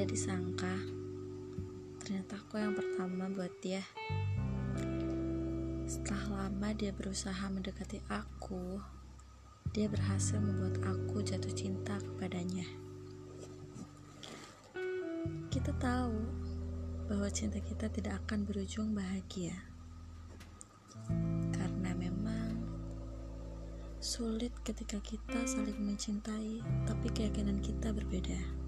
disangka, ternyata aku yang pertama buat dia. Setelah lama dia berusaha mendekati aku, dia berhasil membuat aku jatuh cinta kepadanya. Kita tahu bahwa cinta kita tidak akan berujung bahagia. Karena memang sulit ketika kita saling mencintai, tapi keyakinan kita berbeda.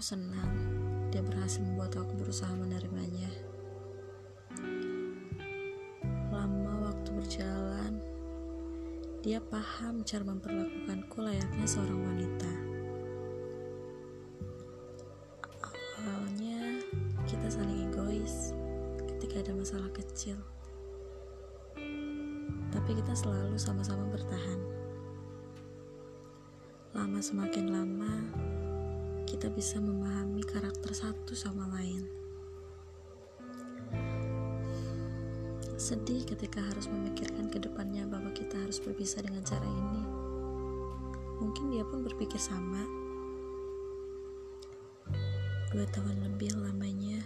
Aku senang dia berhasil membuat aku berusaha menerimanya. Lama waktu berjalan, dia paham cara memperlakukanku layaknya seorang wanita. Awalnya kita saling egois ketika ada masalah kecil. Tapi kita selalu sama-sama bertahan. Lama semakin lama, kita bisa memahami karakter satu sama lain. Sedih ketika harus memikirkan ke depannya bahwa kita harus berpisah dengan cara ini. Mungkin dia pun berpikir sama. Dua tahun lebih lamanya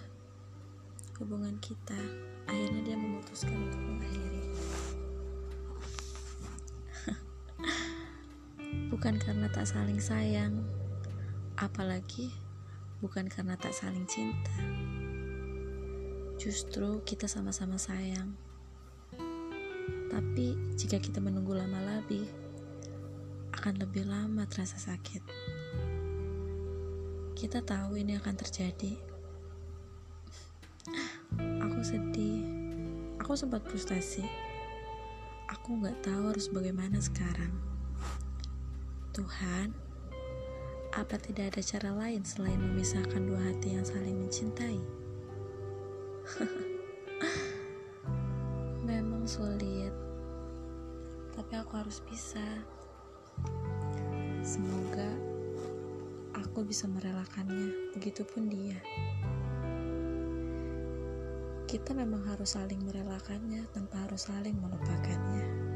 hubungan kita, akhirnya dia memutuskan untuk mengakhiri. bukan karena tak saling sayang, apalagi bukan karena tak saling cinta. Justru kita sama-sama sayang. Tapi jika kita menunggu lama lebih, akan lebih lama terasa sakit. Kita tahu ini akan terjadi. Aku sedih. Aku sempat frustasi. Aku nggak tahu harus bagaimana sekarang. Tuhan, apa tidak ada cara lain selain memisahkan dua hati yang saling mencintai? Memang sulit, tapi aku harus bisa. Semoga aku bisa merelakannya, begitupun dia. Kita memang harus saling merelakannya tanpa harus saling melupakannya.